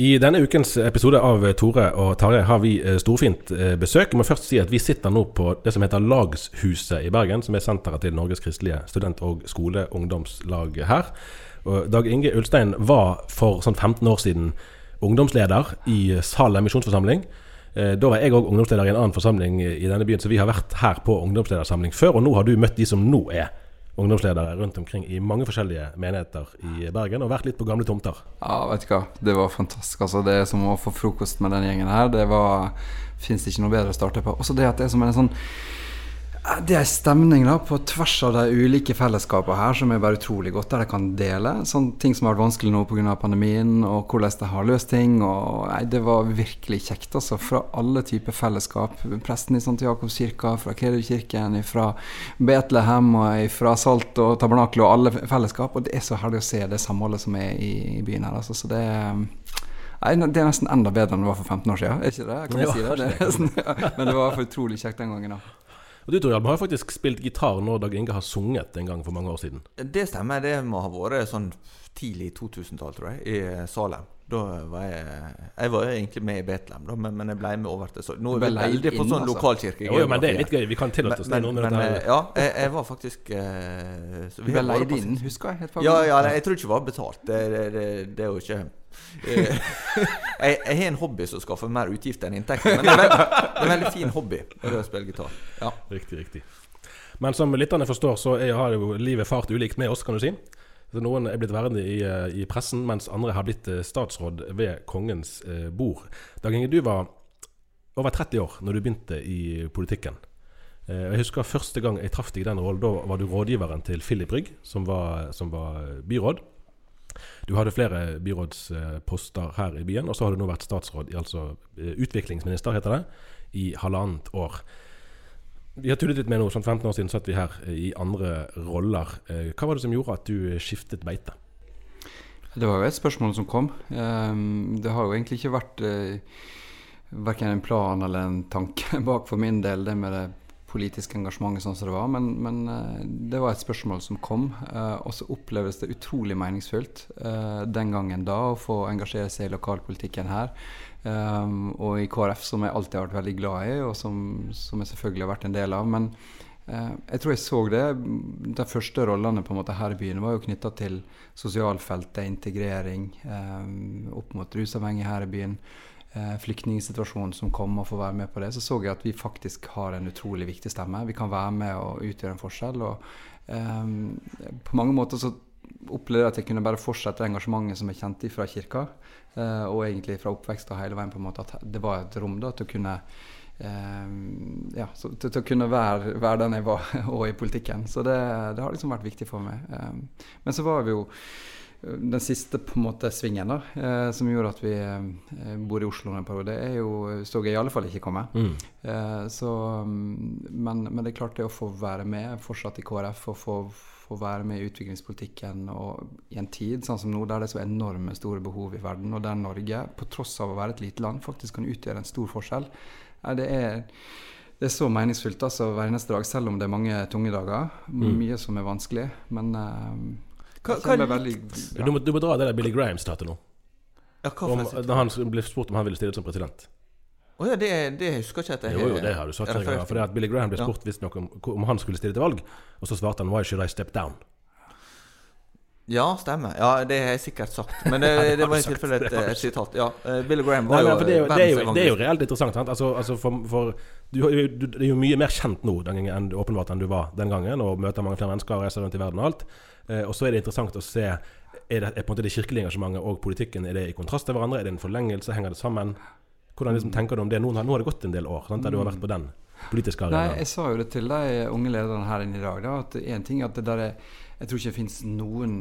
I denne ukens episode av Tore og Tarjei har vi eh, storfint eh, besøk. Jeg må først si at Vi sitter nå på det som heter Lagshuset i Bergen, som er senteret til Norges kristelige student- og skoleungdomslag her. Og Dag Inge Ulstein var for sånn 15 år siden ungdomsleder i Salem misjonsforsamling. Eh, Da var jeg òg ungdomsleder i en annen forsamling i denne byen, så vi har vært her på ungdomsledersamling før. Og nå har du møtt de som nå er ungdomsledere rundt omkring i mange forskjellige menigheter i Bergen, og vært litt på gamle tomter. Ja, vet du hva. Det var fantastisk. Altså, det er som å få frokost med den gjengen her. Det var Fins ikke noe bedre å starte på. Også det at det er som en sånn det er en stemning da, på tvers av de ulike fellesskapene her som er bare utrolig godt, der de kan dele. Sånn ting som har vært vanskelig nå pga. pandemien, og hvordan de har løst ting. Og, nei, det var virkelig kjekt. altså, Fra alle typer fellesskap. Presten i St. Jakobskirka, fra Kedukirken, fra Betlehem, og fra Salt og Tabernakel og alle fellesskap. Og det er så herlig å se det samholdet som er i, byen her. altså, så det Nei, Det er nesten enda bedre enn det var for 15 år siden. Er ikke det? Kan jeg si det? det nesten, ja. Men det var for utrolig kjekt den gangen. da. Og du Tor Hjalm, har faktisk spilt gitar når Dag Inge har sunget en gang for mange år siden. Det stemmer. Det må ha vært sånn tidlig 2000-tall, tror jeg, i Salem. Da var jeg Jeg var jo egentlig med i Betlehem, da, men, men jeg ble med over til så Nå er vi veldig på sånn altså. lokalkirke. Jo, jo, men det er litt gøy. Vi kan tillate oss det. Men, men, men eh, ja, jeg, jeg var faktisk eh, så vi ble leid inn, husker jeg. Ja, ja, jeg tror ikke det var betalt. Det, det, det, det er jo ikke eh, jeg, jeg har en hobby som skaffer mer utgifter enn inntekter. Men det er, veldig, det er en veldig fin hobby å spille gitar. Ja. Riktig, riktig. Men som lytterne forstår, så er, har jo livet fart ulikt med oss, kan du si. Så Noen er blitt værende i, eh, i pressen, mens andre har blitt eh, statsråd ved kongens eh, bord. Dag Inge, du var over 30 år når du begynte i politikken. Jeg husker første gang jeg traff deg i den rollen. Da var du rådgiveren til Philip Rygg, som var, som var byråd. Du hadde flere byrådsposter her i byen, og så har du nå vært statsråd, altså utviklingsminister, heter det, i halvannet år. Vi har tullet litt med noe, sånn 15 år siden satt vi her eh, i andre roller. Eh, Hva var det som gjorde at du skiftet beite? Det var jo et spørsmål som kom. Ehm, det har jo egentlig ikke vært verken en plan eller en tanke bak for min del, det med det politiske engasjementet sånn som det var. Men, men eh, det var et spørsmål som kom. eh, og så oppleves det utrolig meningsfullt eh, den gangen da å få engasjere seg i lokalpolitikken her. Og i KrF, som jeg alltid har vært veldig glad i, og som, som jeg selvfølgelig har vært en del av. Men jeg tror jeg så det. De første rollene på en måte her i byen var jo knytta til sosialfeltet, integrering, opp mot rusavhengige her i byen. Eh, Flyktningsituasjonen som kom og få være med på det. Så så jeg at vi faktisk har en utrolig viktig stemme. Vi kan være med og utgjøre en forskjell. og um, På mange måter så opplevde jeg at jeg kunne bare fortsette engasjementet som jeg kjente fra kirka. uh, og egentlig fra oppvekst og hele veien på en måte at det var et rom da til å kunne eh, ja, så, til, til å kunne være, være den jeg var, og i politikken. Så det, det har liksom vært viktig for meg. Eh, men så var vi jo den siste på en måte svingen da, eh, som gjorde at vi eh, bor i Oslo en periode, er jo, så jeg i alle fall ikke komme. Mm. Eh, så, mm, men, men det er klart det å få være med fortsatt i KrF og få, få være med i utviklingspolitikken og i en tid sånn som nå, der det er så enorme store behov i verden, og der Norge, på tross av å være et lite land, faktisk kan utgjøre en stor forskjell, det er det er så meningsfylt altså, hver eneste dag, selv om det er mange tunge dager. Mm. Mye som er vanskelig. Men eh, Hva- jeg hva- Du, må, du må dra det der Billy Graham-statet nå. Ja, hva Om, da han ble spurt om han ville stille som president. Å ja, det, det husker ikke at jeg Jo, jo, det har du sagt flere ganger. For det at Billy Graham ble Ja. spurt visstnok om, om han skulle stille til valg, og så svarte han 'Why should I step down?' Ja, stemmer. Ja, det har jeg sikkert sagt. Men det, Ja, det det var i tilfelle et, et sitat. Ja, Bill Graham var Nei, jo det, er jo, det, er jo, det er jo reelt interessant. Sant? Altså, altså for, for du, har du, det er jo mye mer kjent nå den gangen, enn, åpenbart enn du var den gangen, og møter mange flere mennesker og reiser rundt i verden og alt. Eh, og så er det interessant å se er, det, er på en måte det kirkelige engasjementet og politikken er det i kontrast til hverandre? Er det en forlengelse? Henger det sammen? Hvordan liksom, tenker du om det? Nå, har- nå har det gått en del år sant, der du har vært på den politiske arenaen. Nei, jeg sa jo det til de unge lederne her inne i dag. Da, at en ting er at det der er Jeg tror ikke det finnes noen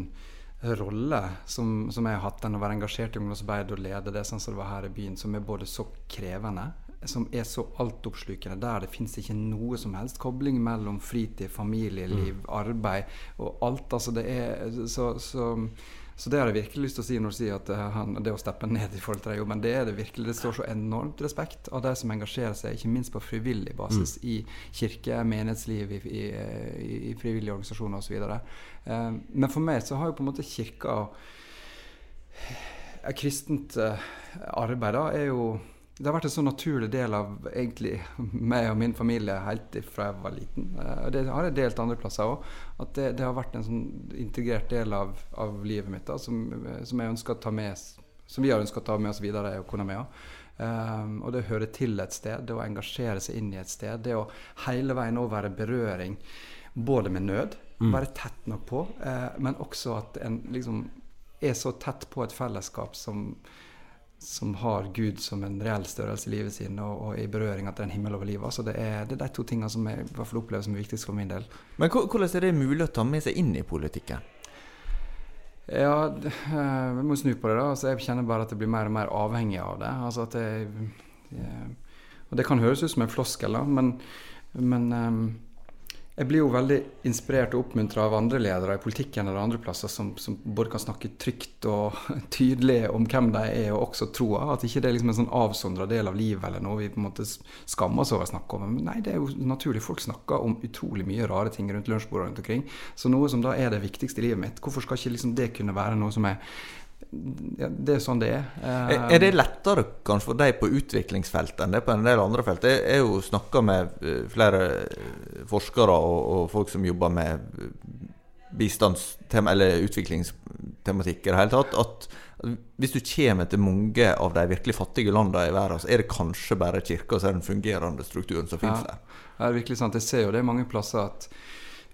rolle som, som jeg har hatt enn å være engasjert i ungdomsarbeid og lede det sånn som det var her i byen, som er både så krevende, som er så altoppslukende, der det fins ikke noe som helst kobling mellom fritid, familieliv, arbeid og alt. Altså det er så, så så det har jeg virkelig lyst til å si når du sier at eh, han, det å steppe ned i forhold til den jobben, det er det virkelig. Det står så enormt respekt av de som engasjerer seg, ikke minst på frivillig basis i kirke, menighetsliv, i, i, i, i frivillige organisasjoner osv. Eh, men for meg så har jo på en måte kirka eh, Kristent eh, arbeid da, er jo det har vært en så naturlig del av egentlig meg og min familie helt fra jeg var liten. Eh, og Det har jeg delt andre plasser òg. At det, det har vært en sånn integrert del av, av livet mitt da, som, som, jeg ønsker å ta med, som vi har ønska å ta med oss videre, jeg og kona mi òg. Um, og det å høre til et sted, det å engasjere seg inn i et sted, det å hele veien òg være berøring både med nød, være tett nok på, uh, men også at en liksom er så tett på et fellesskap som som har Gud som en reell størrelse i livet sin, og, og i det er en himmel over livet. Altså det, er, det er de to tingene som jeg i hvert fall opplever som er viktigst for min del. Men hvordan er det mulig å ta med seg inn i politikken? Ja, eh, vi må snu på det. da. Altså jeg kjenner bare at jeg blir mer og mer avhengig av det. Altså jeg, jeg, og det kan høres ut som en floskel, da, men, men eh, jeg blir jo veldig inspirert og oppmuntra av andre ledere i politikken eller andre plasser som, som både kan snakke trygt og tydelig om hvem de er, og også troa. At ikke det er liksom en sånn avsondra del av livet eller noe vi på en måte skammer oss over å snakke om. Men nei, det er jo naturlig. Folk snakker om utrolig mye rare ting rundt lunsjbordet rundt omkring. Så noe som da er det viktigste i livet mitt, hvorfor skal ikke liksom det kunne være noe som er Det er sånn det er. Er er det lettere kanskje for deg på utviklingsfeltet enn det på en del andre felt? Jeg jeg har jo snakka med eh, flere eh, forskere og, og folk som jobber med eh, bistandstema eller utviklingstematikk i det hele tatt, at hvis du kommer til mange av de virkelig fattige landene i verden, så er det kanskje bare kirka som er den fungerende strukturen som finnes Ja. der. Det er virkelig sant. Jeg ser jo det mange plasser at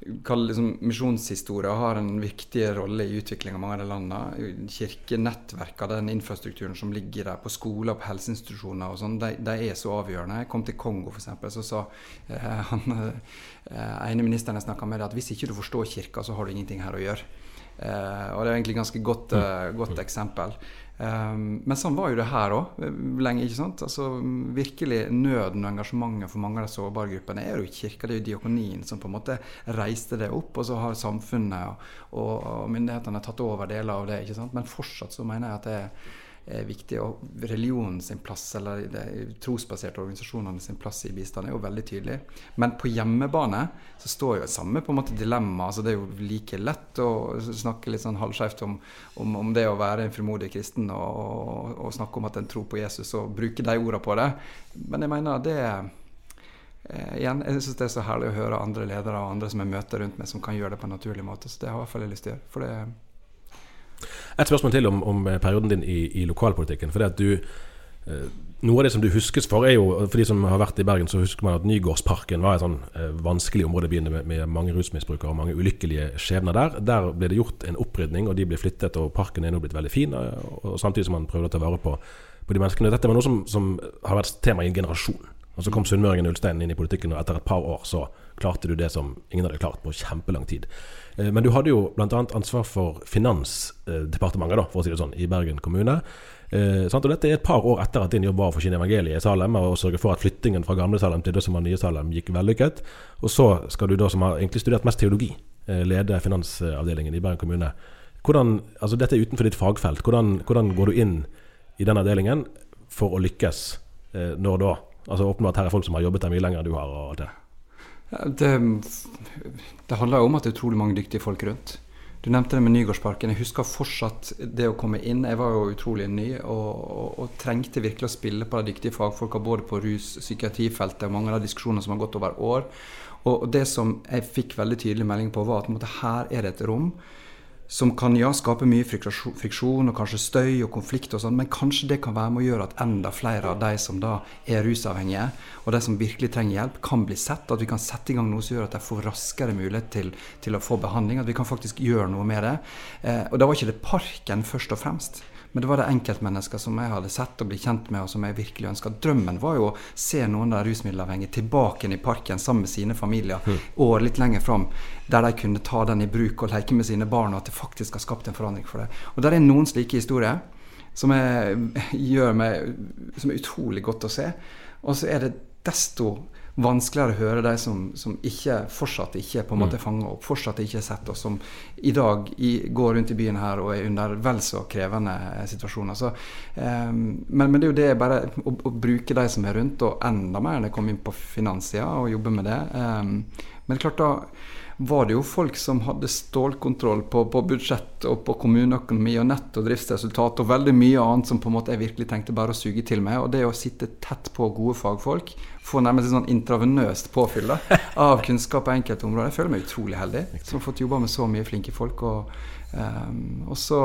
liksom, misjonshistoria har en viktig rolle i utvikling av mange av de landene. Kirkenettverkene, den infrastrukturen som ligger der på skoler, på helseinstitusjoner og sånn, de, de er så avgjørende. Jeg kom til Kongo, f.eks., så sa eh, han eh, ene ministeren jeg snakka med, at hvis ikke du forstår kirka, så har du ingenting her å gjøre. Eh, og det er egentlig et ganske godt, eh, godt eksempel. Um, men sånn var jo det her òg lenge. ikke sant? Altså Virkelig nøden og engasjementet for mange av de sårbare gruppene er jo kirka, det er jo diakonien som på en måte reiste det opp. Og så har samfunnet og, og myndighetene tatt over deler av det. ikke sant? Men fortsatt så mener jeg at det er er viktig. Og religionen sin plass, eller de trosbaserte organisasjonene sin plass i bistand, er jo veldig tydelig. Men på hjemmebane så står jo samme på en måte dilemma. altså Det er jo like lett å snakke litt sånn halvskjevt om, om, om, det å være en frimodig kristen og, og, og, snakke om at en tror på Jesus og bruke de ordene på det. Men jeg mener det eh, igjen, jeg syns det er så herlig å høre andre ledere og andre som jeg møter rundt meg, som kan gjøre det på en naturlig måte. Så det har jeg i hvert fall lyst til å gjøre. For det Et spørsmål til om, om perioden din i, i lokalpolitikken. For det at du eh, Noe av det som du huskes for, er jo For de som har vært i Bergen, så husker man at Nygårdsparken var et sånn eh, vanskelig område i byen med, med mange rusmisbrukere og mange ulykkelige skjebner der. Der ble det gjort en opprydning, og de ble flyttet, og parken er nå blitt veldig fin. Og, og samtidig som man prøvde å ta vare på, på de menneskene. Dette var noe som, som har vært tema i en generasjon. Og Så kom sunnmøringen Ulstein inn i politikken, og etter et par år så klarte du det som ingen hadde klart på kjempelang tid. Eh, men du hadde jo bl.a. ansvar for Finansdepartementet, da, for å si det sånn, i Bergen kommune. Eh, og Dette er et par år etter at din jobb var å forkynne evangeliet i Salem, og sørge for at flyttingen fra gamle Salem til det som var nye Salem gikk vellykket. Og så skal du da, som har egentlig studert mest teologi, eh, lede finansavdelingen i Bergen kommune. Hvordan, altså Dette er utenfor ditt fagfelt. Hvordan, hvordan går du inn i den avdelingen for å lykkes når da? Altså Åpenbart her er folk som har jobbet der mye lenger enn du har. og alt det. Det, det handler jo om at det er utrolig mange dyktige folk rundt. Du nevnte det med Nygårdsparken. Jeg husker fortsatt det å komme inn. Jeg var jo utrolig ny og, og, og trengte virkelig å spille på de dyktige fagfolka både på rus- psykiatrifeltet og mange av de diskusjonene som har gått over år. Og det som jeg fikk veldig tydelig melding på, var at måte, her er det et rom som kan ja, skape mye friksjon og kanskje støy og konflikt, og sånn, men kanskje det kan være med å gjøre at enda flere av de som da er rusavhengige, og de som virkelig trenger hjelp, kan bli sett. At vi kan sette i gang noe som gjør at de får raskere mulighet til, til å få behandling. At vi kan faktisk gjøre noe med det. Eh, og da var ikke det parken først og fremst. Men det var det enkeltmennesker som jeg hadde sett og blitt kjent med, og som jeg virkelig ønska. Drømmen var jo å se noen av de rusmiddelavhengige tilbake i parken sammen med sine familier mm. og litt lenger fram, der de kunne ta den i bruk og leke med sine barn, og at det faktisk har skapt en forandring for dem. Og der er noen slike historier som, er, gjør meg, som er utrolig godt å se. Og så er det desto vanskeligere å høre de som, som ikke, fortsatt ikke på en måte mm. fanger opp, fortsatt ikke er sett, og som i dag i, går rundt i byen her og er under vel så krevende situasjoner. Så, um, men, men, det er jo det bare å, å, bruke de som er rundt, og enda mer når jeg kom inn på finanssida og jobber med det. Um, men klart da var det jo folk som hadde stålkontroll på, på budsjett og på kommuneøkonomi og netto driftsresultat og veldig mye annet som på en måte jeg virkelig tenkte bare å suge til meg. Og det å sitte tett på gode fagfolk, få nærmest sånn intravenøst påfyll da, av kunnskap på enkelte områder, jeg føler meg utrolig heldig som har fått jobba med så mye flinke folk. og, um, og så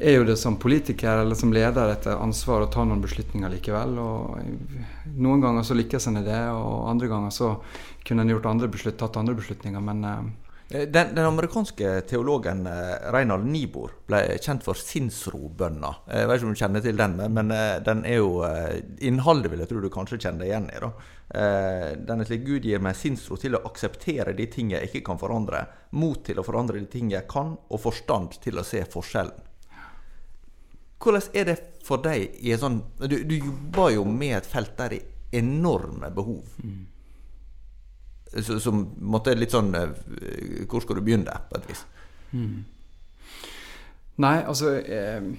er jo det som politiker eller som leder et ansvar å ta noen beslutninger likevel. og Noen ganger så lykkes en i det, og andre ganger så kunne en gjort andre beslut, tatt andre beslutninger, men eh. den, den, amerikanske teologen Reinald Nibor ble kjent for sinnsrobønna. Jeg vet ikke om du kjenner til den, men den er jo innholdet vil jeg tro du kanskje kjenner deg igjen i. da. Den er slik Gud gir meg sinnsro til å akseptere de ting jeg ikke kan forandre, mot til å forandre de ting jeg kan, og forstand til å se forskjellen. Hvordan er det for deg i en sånn Du, du jobber jo med et felt der er enorme behov. Mm. Som måtte litt sånn eh, Hvor skal du begynne, på et vis? Mm. Nei, altså eh,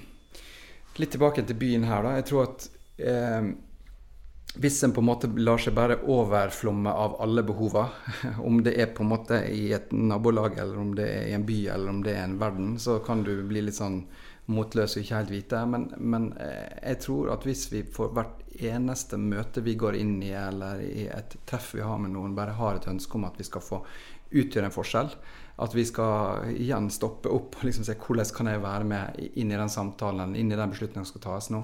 Litt tilbake til byen her, da. Jeg tror at eh, hvis en på en måte lar seg bare overflomme av alle behovene, om det er på en måte i et nabolag, eller om det er i en by, eller om det er en verden, så kan du bli litt sånn motløs og ikke helt vite. Men, men, eh, jeg tror at hvis vi for hvert eneste møte vi går inn i, eller i et treff vi har med noen, bare har et ønske om at vi skal få utgjøre en forskjell, at vi skal igjen stoppe opp og liksom se hvordan kan jeg være med inn i den samtalen, inn i den beslutningen som skal tas nå.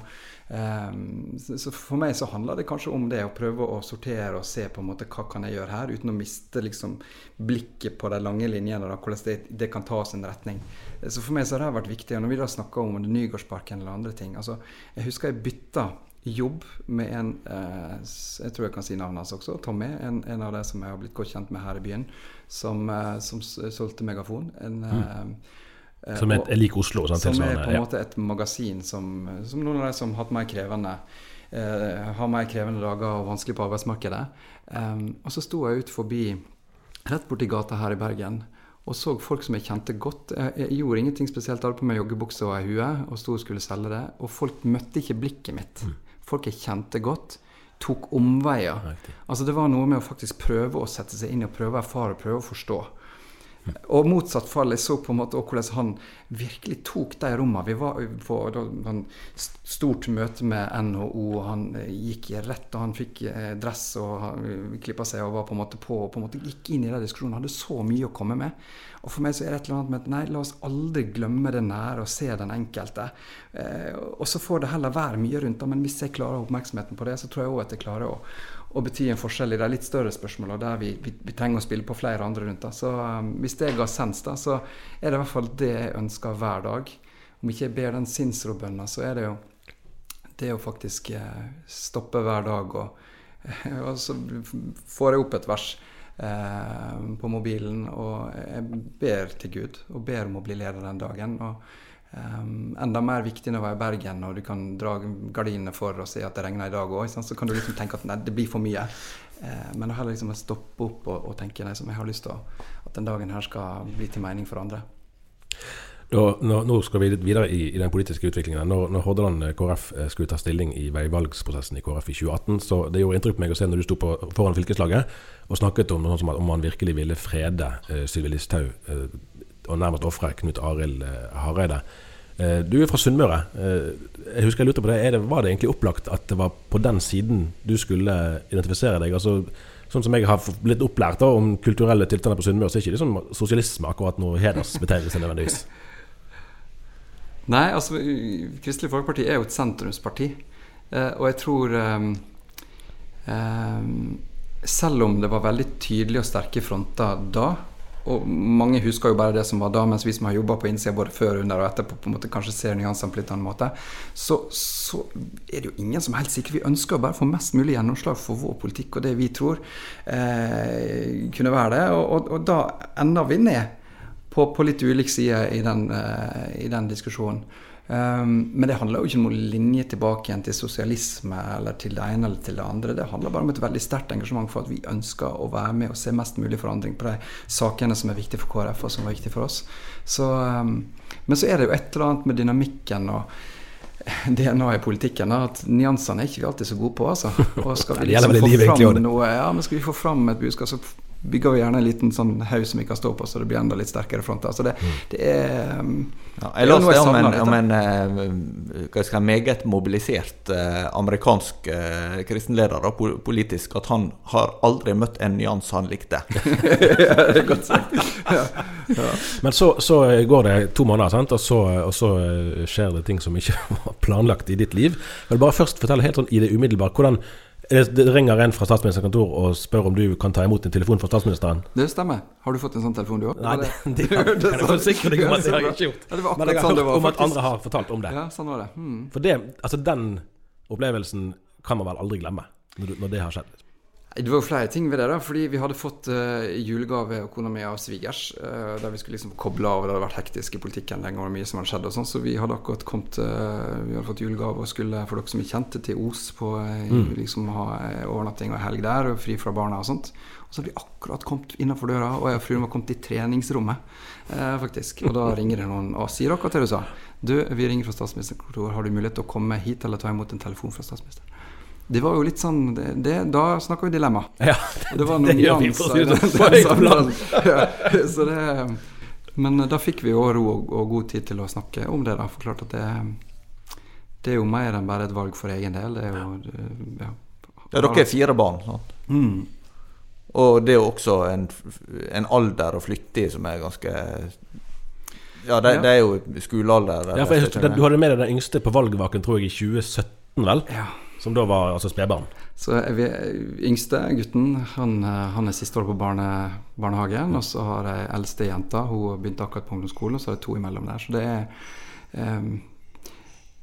Um, så For meg så handler det kanskje om det å prøve å sortere og se på en måte hva kan jeg gjøre her, uten å miste liksom blikket på de lange linjene, da, hvordan det, det kan tas en retning. Så for meg så har det vært viktig. Og når vi da snakker om Nygårdsparken eller andre ting altså, Jeg husker jeg bytta jobb med en eh, Jeg tror jeg kan si navnet hans også. Tommy. En, en, av de som jeg har blitt godt kjent med her i byen. Som, eh, som solgte Megafon. En, mm. eh, som er, lik Oslo? Sant, som er på en måte et magasin som, som noen av de som har hatt mer krevende eh, har mer krevende dager og vanskelig på arbeidsmarkedet. Og så sto jeg ut forbi rett borti gata her i Bergen og så folk som jeg kjente godt. Jeg, jeg gjorde ingenting spesielt, hadde på meg joggebukse og ei hue og sto og skulle selge det. Og folk møtte ikke blikket mitt. Mm folk jeg kjente godt, tok omveier. Altså Det var noe med å faktisk prøve å sette seg inn og prøve å erfare, prøve å forstå. Og motsatt fall. Jeg så på en måte hvordan han virkelig tok de rommene. Vi var på et stort møte med NHO, og han eh, gikk i rett, og han fikk eh, dress og klippa seg og var på en måte på og på en måte gikk inn i den diskusjonen. Hadde så mye å komme med. Og for meg så er det et eller annet med at nei, la oss aldri glemme det nære og se den enkelte. Eh, og så får det heller være mye rundt, det, men hvis jeg klarer oppmerksomheten på det, så tror jeg òg at jeg klarer å å bety en forskjell i de litt større spørsmålene der vi, vi, vi, trenger å spille på flere andre rundt. Da. Så um, Hvis det ga sens, da, så er det i hvert fall det jeg ønsker hver dag. Om ikke jeg ber den sinnsrobønna, så er det jo det å faktisk eh, stoppe hver dag og og så får jeg opp et vers eh, på mobilen, og jeg ber til Gud og ber om å bli leder den dagen. og Um, enda mer viktig når du er i Bergen og du kan dra gardinene for og se at det regner i dag òg. Så kan du liksom tenke at nei, det blir for mye. Uh, men heller liksom stoppe opp og, og tenke nei, som jeg har lyst til at den dagen her skal bli til mening for andre. Da, nå, nå, skal vi litt videre i, i den politiske utviklingen. Når, når, Hordaland KrF eh, skulle ta stilling i veivalgsprosessen i KrF i 2018, så det gjorde inntrykk på meg å se når du sto på, foran fylkeslaget og snakket om noe som at om man virkelig ville frede uh, Sylvi Listhaug uh, og nærmest ofre Knut Arild Hareide. Uh, du er fra Sunnmøre. jeg husker jeg lurte på det, det. Var det egentlig opplagt at det var på den siden du skulle identifisere deg? altså Sånn som jeg har blitt opplært da, om kulturelle tilstander på Sunnmøre, så er det ikke liksom sosialisme akkurat noe hedersbetegnelse nødvendigvis. Nei, altså Kristelig Folkeparti er jo et sentrumsparti. Eh, og jeg tror um, um, Selv om det var veldig tydelige og sterke fronter da, og mange husker jo bare det som var da, mens vi som har jobba på innsida både før, under og etterpå, på en måte kanskje ser nyansene på litt annen måte, så, så, er det jo ingen som er helt sikker. Vi ønsker å bare få mest mulig gjennomslag for vår politikk og det vi tror eh, kunne være det. Og, og, og da ender vi ned på, på litt ulik side i den, eh, i den diskusjonen. Um, men det handler jo ikke om noen linje tilbake igjen til sosialisme eller til det ene eller til det andre. Det handler bare om et veldig sterkt engasjement for at vi ønsker å være med og se mest mulig forandring på de sakene som er viktige for KrF, og som er viktige for oss. Så, um, men så er det jo et eller annet med dynamikken og DNA i politikken at nyansene er ikke vi alltid så gode på. Altså. Og skal vi liksom få fram noe, ja, men skal vi få fram et budskap, så bygger vi gjerne en liten sånn haug som vi kan stå på, så det blir enda litt sterkere fronter. Så det, mm. det er um, ja, Jeg leste om en, om en hva skal jeg, meget mobilisert uh, amerikansk uh, kristenleder, da, politisk, at han har aldri møtt en nyanse han likte. ja, det er godt sagt. ja. Ja. Men så, så, går det to måneder, sant? Og, så, og så skjer det ting som ikke var planlagt i ditt liv. Jeg vil bare først fortelle helt sånn i det umiddelbare hvordan det ringer en fra statsministerens kontor og spør om du kan ta imot en telefon fra statsministeren. Det stemmer. Har du fått en sånn telefon, du òg? Nei, det, det, det, det, det forsikrer deg om at jeg har ikke gjort. Ja, Men jeg har sånn hørt om at andre har fortalt om det. Ja, sånn var det. Hmm. For det, altså den opplevelsen kan man vel aldri glemme, når, når det har skjedd. Det var jo flere ting ved det. da, fordi Vi hadde fått uh, julegave og kona mi av svigers. Uh, der vi skulle liksom koble av. Det hadde vært hektisk i politikken lenge, og mye som hadde skjedd. og sånn, Så vi hadde akkurat kommet uh, Vi hadde fått julegave og skulle, for dere som er kjente, til Os på mm. liksom ha overnatting og helg der, og fri fra barna og sånt. Og så hadde vi akkurat kommet innenfor døra, og jeg og fruen var kommet i treningsrommet. faktisk. Og da ringer det noen og sier akkurat det du sa. Du, vi ringer fra statsministerens kontor. Har du mulighet til å komme hit eller ta imot en telefon fra statsministeren? Det var jo litt sånn det, det, Da snakker vi dilemma. Ja, det var noen nyanser. Sånn. Men da fikk vi jo ro og, og, god tid til å snakke om det. da, For klart at det, det er jo mer enn bare et valg for egen del. Det er jo Ja, ja dere er fire barn. sant? Mm. Og det er jo også en, en alder å flytte i som er ganske ja, det, ja. det er jo skolealder. Ja, for jeg, Du hadde med deg den yngste på valgvaken, tror jeg, i 2017, vel? Ja. Som da var altså spedbarn? Så vi, Yngste gutten han, han er siste år på barne, barnehagen. Og så har jeg eldste jenta. Hun begynte akkurat på ungdomsskolen, og så er det to imellom der. Så det er um,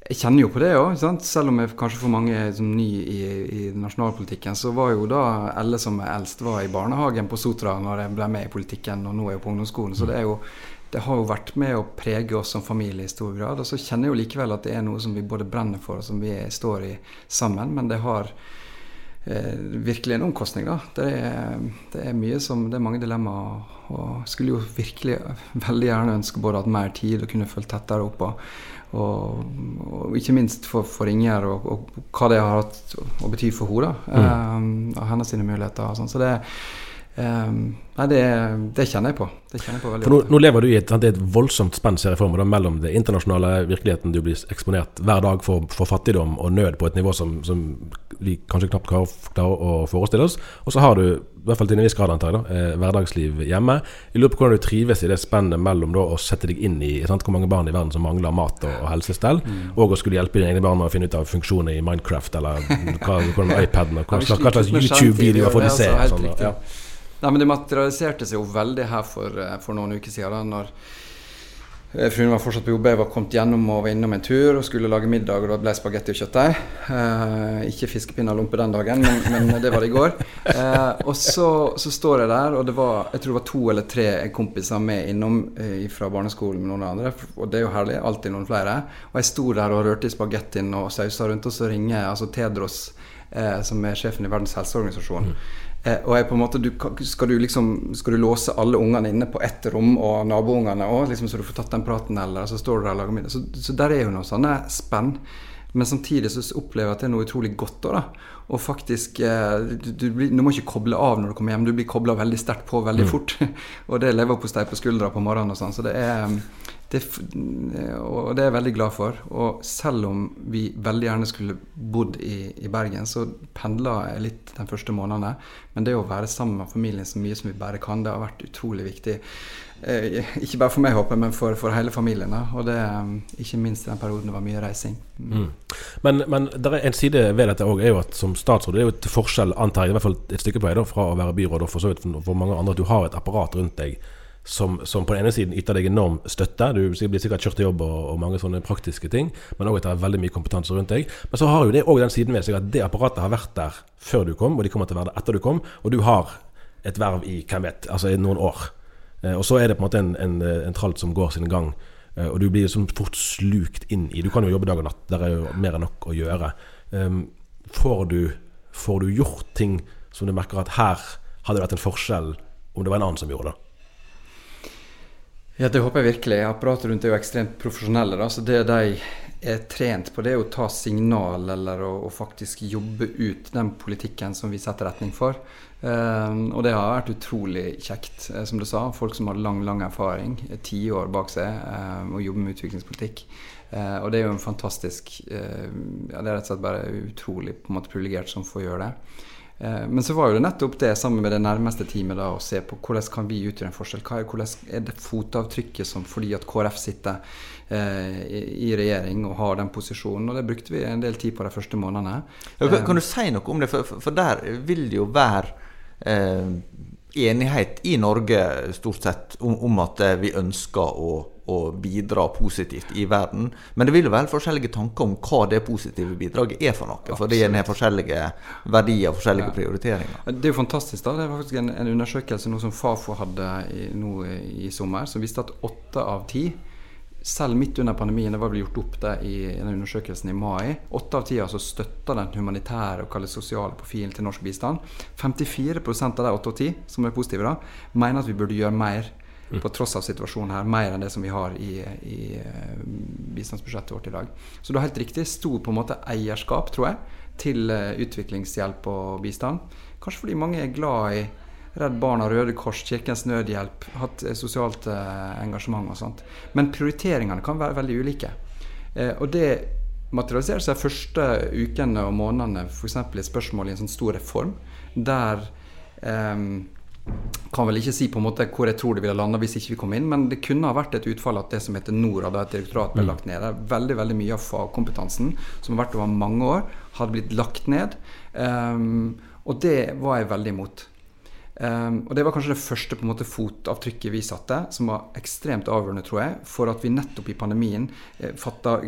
Jeg kjenner jo på det òg. Selv om jeg kanskje for mange er som ny i, i, nasjonalpolitikken, så var jo da Elle som er eldst, var i barnehagen på Sotra når jeg ble med i politikken, og nå er jeg på ungdomsskolen. Så det er jo det har jo vært med å prege oss som familie i stor grad. Og så kjenner jeg jo likevel at det er noe som vi både brenner for, og som vi står i sammen. Men det har eh, virkelig en omkostning, da. Det er, det er, mye som Det er mange dilemmaer. Og skulle jo virkelig veldig gjerne ønske både hatt mer tid og kunne fulgt tettere opp. Og, og, og, ikke minst for, for Inger og, og, hva det har hatt å bety for henne. Mm. Eh, og hennes muligheter. Og sånn. Så det er Um, nei, det, det, kjenner jeg på. Det kjenner jeg på nå, nå, lever du i et, et voldsomt spenn mellom det internasjonale virkeligheten du blir eksponert hver dag for, for fattigdom og nød på et nivå som, som vi kanskje knapt klarer å forestille oss. Og så har du, i hvert fall til en viss grad antar jeg, eh, hverdagsliv hjemme. Jeg lurer på hvordan du trives i det spennet mellom da, å sette deg inn i sant, hvor mange barn i verden som mangler mat og, og helsestell, mm. og å skulle hjelpe dine egne barn med å finne ut av funksjoner i Minecraft eller hva, hvordan iPaden og hva, slags YouTube-videoer får de se. Og sånn, Nei, men Det materialiserte seg jo veldig her for, eh, for noen uker siden. Da, når Eh, fruen var fortsatt på jobb, jeg var kommet gjennom og var innom en tur og skulle lage middag. og Da ble spagetti og kjøttdeig. Eh, ikke fiskepinner og lompe den dagen, men, men, det var det i går. Eh, og så, så, står jeg der, og det var, jeg tror det var to eller tre kompiser med innom eh, fra barneskolen med noen andre. Og det er jo herlig. Alltid noen flere. Og jeg sto der og rørte i spagettien og sausa rundt, og så ringer altså Tedros, eh, som er sjefen i Verdens helseorganisasjon. Mm og jeg på en måte, du, skal, du liksom, skal du låse alle ungene inne på ett rom, og naboungene òg, liksom, så du får tatt den praten, eller så står du der og lager middag. Så, så der er jo noe sånne spenn. Men samtidig så opplever jeg at det er noe utrolig godt òg, da. Og faktisk eh, du, du, blir, du, må ikke koble av når du kommer hjem, du blir kobla veldig sterkt på veldig mm. fort. og det er leverpostei på skuldra på morgenen og sånn. Så det er det, og det er jeg veldig glad for. Og selv om vi veldig gjerne skulle bodd i, i Bergen, så pendla jeg litt de første månedene. Men det å være sammen med familien så mye som vi bare kan, det har vært utrolig viktig. Eh, ikke bare for meg, håper men for, for hele familien. Da. Og det, eh, ikke minst i den perioden det var mye reising. Mm. Mm. Men, men en side ved dette òg, er jo at som statsråd det er jo et forskjell, antar jeg, i hvert fall et stykke på vei, fra å være byråd og for så vidt for mange andre, at du har et apparat rundt deg som, som, på den ene siden yter deg enorm støtte. Du blir sikkert kjørt til jobb og, og mange sånne praktiske ting, men òg at det er veldig mye kompetanse rundt deg. Men så har jo det òg den siden ved seg at det apparatet har vært der før du kom, og de kommer til å være der etter du kom, og du har et verv i hvem vet, altså i noen år. Eh, og så er det på en måte en, en, en tralt som går sin gang, eh, og du blir sånn fort slukt inn i Du kan jo jobbe dag og natt, der er jo mer enn nok å gjøre. Um, får, du, får du gjort ting som du merker at her hadde det vært en forskjell om det var en annen som gjorde det? Ja, Det håper jeg virkelig. Apparatet rundt er jo ekstremt profesjonelle. Da. så Det de er trent på, det er å ta signal eller å, å faktisk jobbe ut den politikken som vi setter retning for. Um, og det har vært utrolig kjekt, eh, som du sa. Folk som har lang lang erfaring, tiår bak seg, um, og jobber med utviklingspolitikk. Uh, og det er jo en fantastisk ja, Det er rett og slett bare utrolig på en måte privilegert som får gjøre det. Eh, men så var jo det nettopp det sammen med det nærmeste teamet da, å se på hvordan kan vi utgjøre en forskjell. Er, hvordan er det fotavtrykket som fordi at KrF sitter eh, i, regjering og har den posisjonen? Og det brukte vi en del tid på de første månedene. Kan, kan, du si noe om det? For, for der vil det jo være eh, enighet i Norge stort sett om, om at eh, vi ønsker å å bidra positivt i verden. Men det vil jo være forskjellige tanker om hva det positive bidraget er for noe. Fordi en har forskjellige verdier forskjellige ja. prioriteringer. Det er jo fantastisk. da. Det var faktisk en, en undersøkelse som Fafo hadde i, nå i sommer, som viste at åtte av ti selv midt under pandemien, det var vel gjort opp det i den undersøkelsen i mai, åtte av ti altså støtter den humanitære og sosiale profilen til norsk bistand. 54 av de åtte av ti som er positive, da, mener at vi burde gjøre mer Mm. På tross av situasjonen her, mer enn det som vi har i, i eh, bistandsbudsjettet vårt i dag. Så du har helt riktig stor på en måte eierskap, tror jeg, til eh, utviklingshjelp og bistand. Kanskje fordi mange er glad i Redd Barna, Røde Kors, Kirkens Nødhjelp, hatt eh, sosialt engasjement og sånt. Men prioriteringene kan være veldig ulike. og det materialiserer seg første ukene og månedene f.eks. i spørsmål i en sånn stor reform der eh, kan vel ikke si på en måte hvor jeg tror det ville landa hvis ikke vi kom inn, men det kunne ha vært et utfall at det som heter Norad, et direktorat, ble mm. lagt ned. Veldig veldig mye av fagkompetansen som har vært over mange år, hadde blitt lagt ned. Um, og det var jeg veldig imot. Um, og Det var kanskje det første på en måte fotavtrykket vi satte, som var ekstremt avgjørende tror jeg, for at vi nettopp i pandemien eh, fatta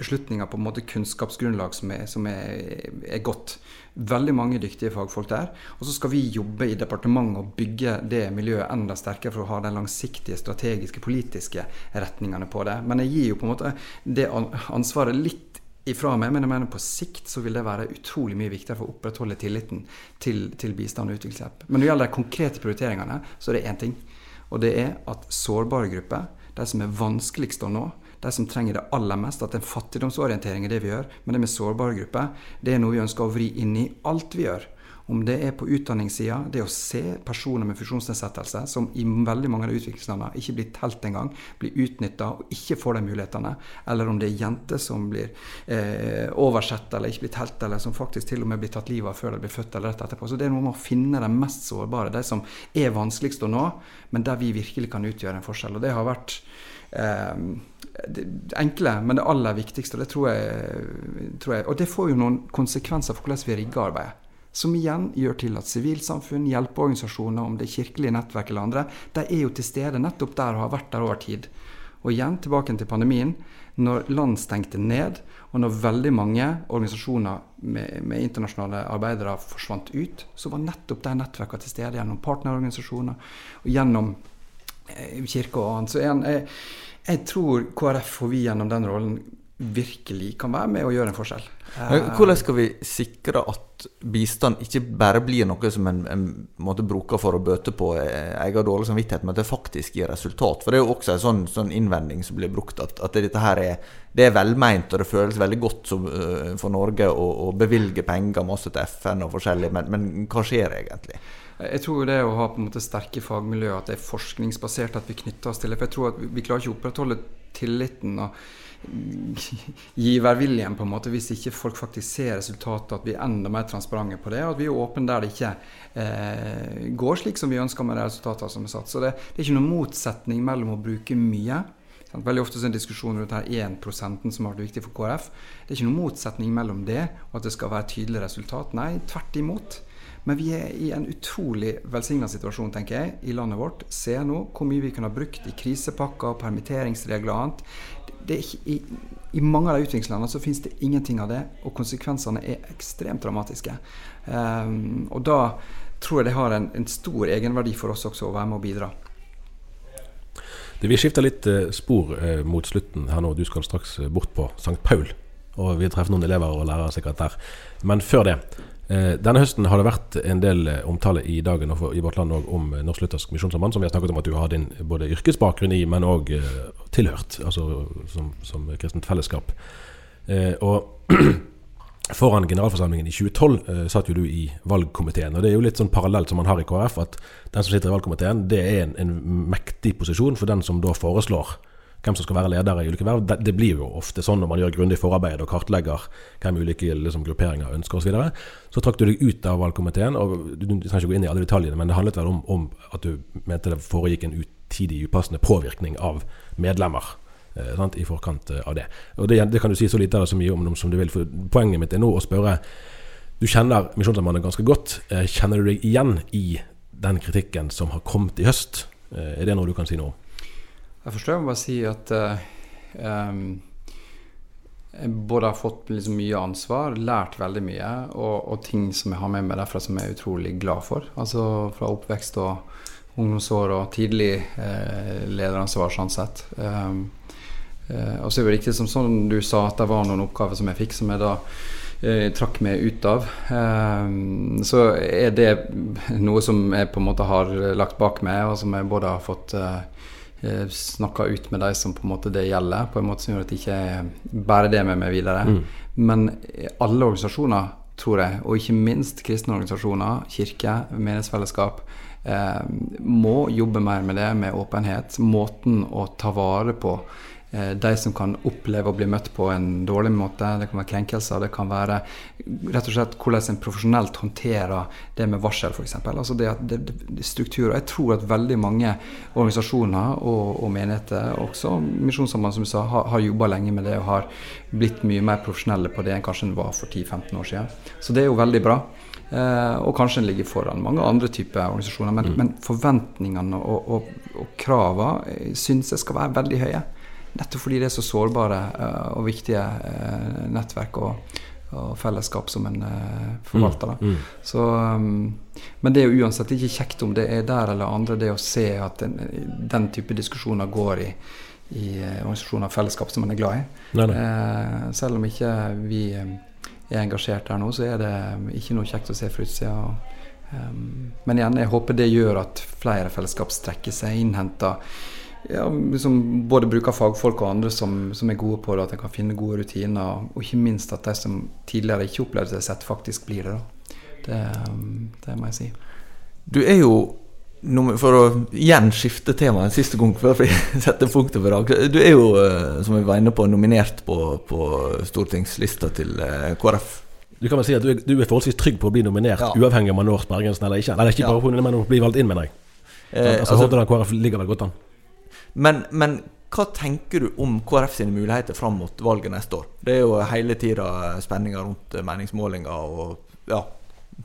beslutninger på en måte kunnskapsgrunnlag som, er, som er, er, godt. Veldig mange dyktige fagfolk der. Og så skal vi jobbe i departementet og bygge det miljøet enda sterkere for å ha den langsiktige, strategiske, politiske retningene på det. Men jeg gir jo på en måte det ansvaret litt ifra meg, men jeg mener på sikt så vil det være utrolig mye viktigere for å opprettholde tilliten til, til bistand og utviklingshjelp. Men når det gjelder de konkrete prioriteringene, så er det én ting. Og det er at sårbare grupper, de som er vanskeligst å nå, de som trenger det aller mest, at en fattigdomsorientering er det vi gjør. Men det med sårbare grupper, det er noe vi ønsker å vri inn i alt vi gjør. Om det er på utdanningssida, det å se personer med funksjonsnedsettelse som i veldig mange av utviklingslandene ikke blir telt engang, blir utnytta og ikke får de mulighetene, eller om det er jenter som blir eh, oversett eller ikke blir telt, eller som faktisk til og med blir tatt livet av før de blir født eller rett etterpå. Så det er noe med å finne de mest sårbare, de som er vanskeligst å nå, men der vi virkelig kan utgjøre en forskjell. Og det har vært eh, det enkle, men det aller viktigste. Det tror jeg, tror jeg, og det får jo noen konsekvenser for hvordan vi rigger arbeidet. Som igjen gjør til at sivilsamfunn, hjelpeorganisasjoner, om det er kirkelige nettverk eller andre, de er jo til stede nettopp der og har vært der over tid. Og igjen tilbake til pandemien. Når land stengte ned, og når veldig mange organisasjoner med, med internasjonale arbeidere forsvant ut, så var nettopp de nettverkene til stede gjennom partnerorganisasjoner og gjennom eh, kirke og annet. Så jeg, jeg, jeg tror KrF og vi gjennom den rollen virkelig kan være med å gjøre en forskjell. Hvordan skal vi sikre at bistand ikke bare blir noe som en, en måte bruker for å bøte på eh, egen dårlig samvittighet, men at det faktisk gir resultat? For Det er jo også en sånn, sånn innvending som blir brukt, at, at, dette her er, det er velmeint og det føles veldig godt som, uh, for Norge å, å, bevilge penger masse til FN og forskjellig, men, men hva skjer egentlig? Jeg tror det å ha på en måte sterke fagmiljøer, at det er forskningsbasert, at vi knytter oss til det. For jeg tror at vi klarer ikke å opprettholde tilliten. og giverviljen, på en måte, hvis ikke folk faktisk ser resultatet, at vi er enda mer transparente på det, og at vi er åpne der det ikke eh, går slik som vi ønsker med de resultatene som er satt. Så det, det, er ikke noen motsetning mellom å bruke mye Veldig ofte er det en diskusjon rundt her 1% som har vært viktig for KrF. Det er ikke noen motsetning mellom det og at det skal være tydelig resultat. Nei, tvert imot. Men vi er i en utrolig velsigna situasjon tenker jeg, i landet vårt. Se nå hvor mye vi kunne ha brukt i krisepakker, permitteringsregler og annet ikke, i, i, mange av de utviklingslandene så finnes det ingenting av det, og konsekvensene er ekstremt dramatiske. Um, og da tror jeg det har en, en, stor egenverdi for oss også å være med og bidra. Det, vi skifter litt uh, spor uh, mot slutten her nå. Du skal straks bort på St. Paul. Og vi treffer noen elever og lærere sikkert der. Men før det, Eh, denne høsten har det vært en del eh, omtale i dagen og i vårt land om eh, Norsk Luthersk Misjonssamband, som vi har snakket om at du har din både yrkesbakgrunn i, men òg tilhørt, altså som, som kristent fellesskap. og Foran generalforsamlingen i 2012 satt jo du i valgkomiteen. og Det er jo litt sånn parallelt som man har i KrF, at den som sitter i valgkomiteen, det er en, en mektig posisjon for den som da foreslår hvem som skal være ledere i ulike verv. Det, det, blir jo ofte sånn når man gjør grundig forarbeid og kartlegger hvem ulike liksom, grupperinger ønsker osv. Så, videre. så trakk du deg ut av valgkomiteen. og Du, du trenger ikke gå inn i alle detaljene, men det handlet vel om, om at du mente det foregikk en utidig, upassende påvirkning av medlemmer. Eh, sant, I forkant eh, av det. Og det, det, kan du si så lite eller så mye om dem som du vil. for Poenget mitt er nå å spørre Du kjenner Misjonssambandet ganske godt. Eh, kjenner du deg igjen i den kritikken som har kommet i høst? Eh, er det noe du kan si noe om? Jeg forstår jeg må bare si at uh, um, jeg både har fått liksom mye ansvar, lært veldig mye, og, og, ting som jeg har med meg derfra som jeg er utrolig glad for. Altså fra oppvekst og ungdomsår og tidlig eh, lederansvar, sånn sett. Um, eh, og så er det riktig som sånn du sa, at det var noen oppgaver som jeg fikk, som jeg da eh, trakk meg ut av. Så er det noe som jeg på en måte har lagt bak meg, og som jeg både har fått Eh, snakka ut med de som på en måte det gjelder, på en måte som gjør at jeg ikke bærer det med meg videre. Mm. Men alle organisasjoner, tror jeg, og ikke minst kristne organisasjoner, kirke, menighetsfellesskap, eh, må jobbe mer med det, med åpenhet. Måten å ta vare på Eh, de som kan oppleve å bli møtt på en dårlig måte. Det kan være krenkelser. Det kan være rett og slett hvordan en profesjonelt håndterer det med varsel, f.eks. Altså det, det, det, strukturer. Jeg tror at veldig mange organisasjoner og, og menigheter, også Misjonssambandet, som du sa, har, har jobba lenge med det og har blitt mye mer profesjonelle på det enn kanskje en var for 10-15 år siden. Så det er jo veldig bra. Eh, og kanskje en ligger foran mange andre typer organisasjoner. Men, mm. men forventningene og, og, og kravene eh, syns jeg skal være veldig høye. Nettopp fordi det er så sårbare uh, og viktige uh, nettverk og, og, fellesskap som en uh, forvalter. Mm. Mm. Så, um, men det er jo uansett ikke kjekt om det er der eller andre, det å se at den, den type diskusjoner går i, i organisasjoner og fellesskap som man er glad i. Nei, nei. selv om ikke vi er engasjert her nå, så er det ikke noe kjekt å se fra utsida. Men igjen, jeg håper det gjør at flere fellesskap strekker seg, innhenter ja, liksom både bruker fagfolk og andre som, som, er gode på det, at en kan finne gode rutiner. Og ikke minst at de som tidligere ikke opplevde seg sett, faktisk blir det. det. Det, må jeg si. Du er jo, for å igjen skifte tema en siste gang før vi setter punktet for dag Du er jo, eh, som vi var inne på, nominert på, på stortingslista til eh, KrF. Du kan vel si at du er, du er forholdsvis trygg på å bli nominert, ja. uavhengig om man når sperregrensen eller ikke? Eller ikke bare ja. men å bli valgt inn, mener jeg. Eh, altså, altså, Hordaland KrF ligger vel godt an? Men, men, hva tenker du om KrF sine muligheter fram mot valget neste år? Det er jo hele tida spenninger rundt meningsmålinger og ja,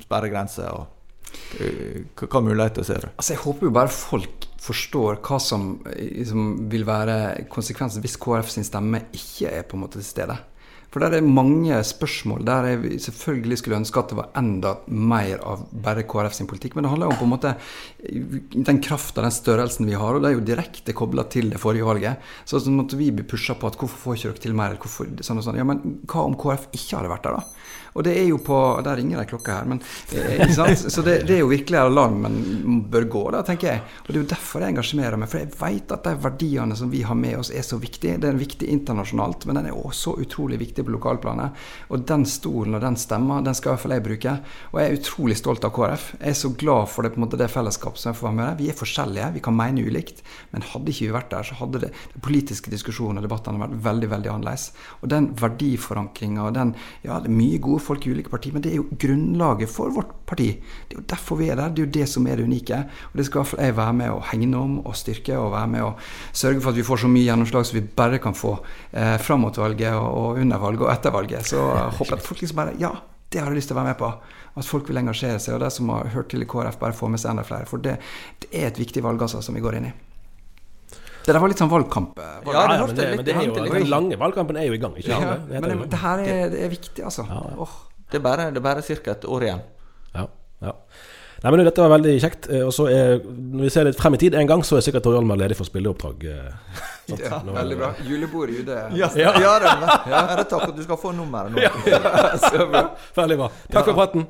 sperregrenser. og eh, hva, muligheter ser du? Altså, jeg håper jo bare folk forstår hva som liksom, vil være konsekvensen hvis KrF sin stemme ikke er på en måte til stede. For der er mange spørsmål der jeg selvfølgelig skulle ønske at det var enda mer av bare KrF sin politikk. Men det handler jo om på en måte den krafta, den størrelsen vi har. Og det er jo direkte kobla til det forrige valget. Så når vi blir pusha på at hvorfor får ikke dere til mer? Hvorfor, sånn og sånn. Ja, men hva om KrF ikke hadde vært der, da? Og det er jo på Der ringer det ei klokke her, men eh, Så det, det, er jo virkelig alarmen bør gå, da, tenker jeg. Og det er jo derfor jeg engasjerer meg. For jeg vet at de verdiene som vi har med oss, er så viktige. Det er viktig internasjonalt, men den er også utrolig viktig på lokalplanet. Og den stolen og den stemma, den skal i hvert fall jeg bruke. Og jeg er utrolig stolt av KrF. Jeg er så glad for det, på en måte, det fellesskapet som jeg får være med. Vi er forskjellige, vi kan mene ulikt. Men hadde ikke vi vært der, så hadde det, den politiske diskusjonen og debattene vært veldig, veldig annerledes. Og den verdiforankringa og den Ja, det er mye gode folk i ulike partier, men det er jo grunnlaget for vårt parti. Det er jo derfor vi er der. Det er jo det som er det unike. Og det skal iallfall jeg være med å hegne om og styrke, og være med å sørge for at vi får så mye gjennomslag som vi bare kan få eh, fram mot valget og, og under valget og etter valget. Så jeg håper at folk liksom bare Ja, det har jeg lyst til å være med på. At folk vil engasjere seg. Og de som har hørt til i KrF, bare får med seg enda flere. For det, det er et viktig valg altså, som vi går inn i. Det der var litt sånn valgkamp. Ja, det, ja, men det, men det er jo, den lange valgkampen er jo i gang. Ikke ja, det, men det, det her er, det er viktig, altså. Ja, ja. Oh. Det er bare, det bare ca. et år igjen. Ja, ja. Nei, men Dette var veldig kjekt. Eh, og så er, Når vi ser litt frem i tid en gang, så er sikkert Tor Hjalmar ledig for spilleoppdrag. Eh, ja, Nå, veldig bra. Julebord i UD. Ja, ja. ja, det, ja. det takk at du skal få nummeret nå. Ja, ja. Veldig bra. Takk for praten.